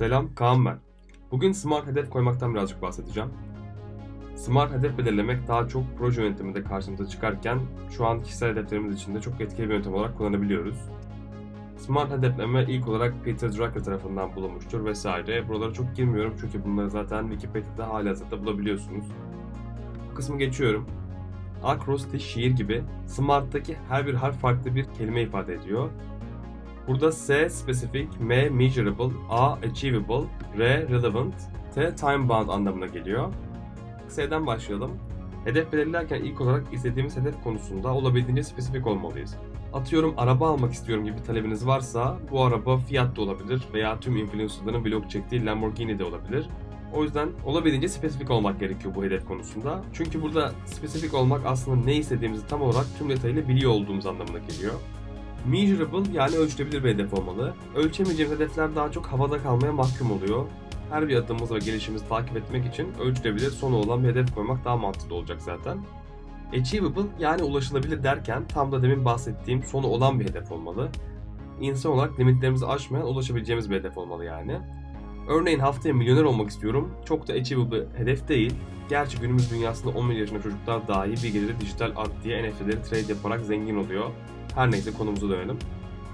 Selam, Kaan ben. Bugün Smart hedef koymaktan birazcık bahsedeceğim. Smart hedef belirlemek daha çok proje yönetiminde karşımıza çıkarken şu an kişisel hedeflerimiz için de çok etkili bir yöntem olarak kullanabiliyoruz. Smart hedefleme ilk olarak Peter Drucker tarafından bulunmuştur vesaire. Buralara çok girmiyorum çünkü bunları zaten Wikipedia'da halihazırda bulabiliyorsunuz. Bu kısmı geçiyorum. Akrostiş şiir gibi Smart'taki her bir harf farklı bir kelime ifade ediyor Burada S specific, M measurable, A achievable, R relevant, T time bound anlamına geliyor. S'den başlayalım. Hedef belirlerken ilk olarak istediğimiz hedef konusunda olabildiğince spesifik olmalıyız. Atıyorum araba almak istiyorum gibi talebiniz varsa bu araba Fiat da olabilir veya tüm influencerların vlog çektiği Lamborghini de olabilir. O yüzden olabildiğince spesifik olmak gerekiyor bu hedef konusunda. Çünkü burada spesifik olmak aslında ne istediğimizi tam olarak tüm detayıyla biliyor olduğumuz anlamına geliyor. Measurable yani ölçülebilir bir hedef olmalı. Ölçemeyeceğimiz hedefler daha çok havada kalmaya mahkum oluyor. Her bir adımımız ve gelişimimizi takip etmek için ölçülebilir sonu olan bir hedef koymak daha mantıklı olacak zaten. Achievable yani ulaşılabilir derken tam da demin bahsettiğim sonu olan bir hedef olmalı. İnsan olarak limitlerimizi aşmayan ulaşabileceğimiz bir hedef olmalı yani. Örneğin haftaya milyoner olmak istiyorum. Çok da achievable bir hedef değil. Gerçi günümüz dünyasında 11 yaşında çocuklar dahi bir geliri dijital art diye NFT'leri trade yaparak zengin oluyor. Her neyse konumuza dönelim.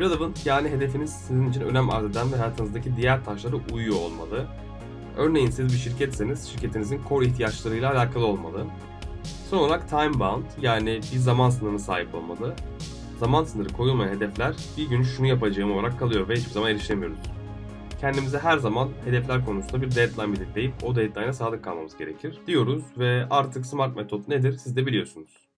Relevant yani hedefiniz sizin için önem arz eden ve hayatınızdaki diğer taşlara uyuyor olmalı. Örneğin siz bir şirketseniz şirketinizin core ihtiyaçlarıyla alakalı olmalı. Son olarak time bound yani bir zaman sınırına sahip olmalı. Zaman sınırı koyulmayan hedefler bir gün şunu yapacağım olarak kalıyor ve hiçbir zaman erişemiyoruz. Kendimize her zaman hedefler konusunda bir deadline belirleyip o deadline'a sadık kalmamız gerekir diyoruz ve artık smart metot nedir siz de biliyorsunuz.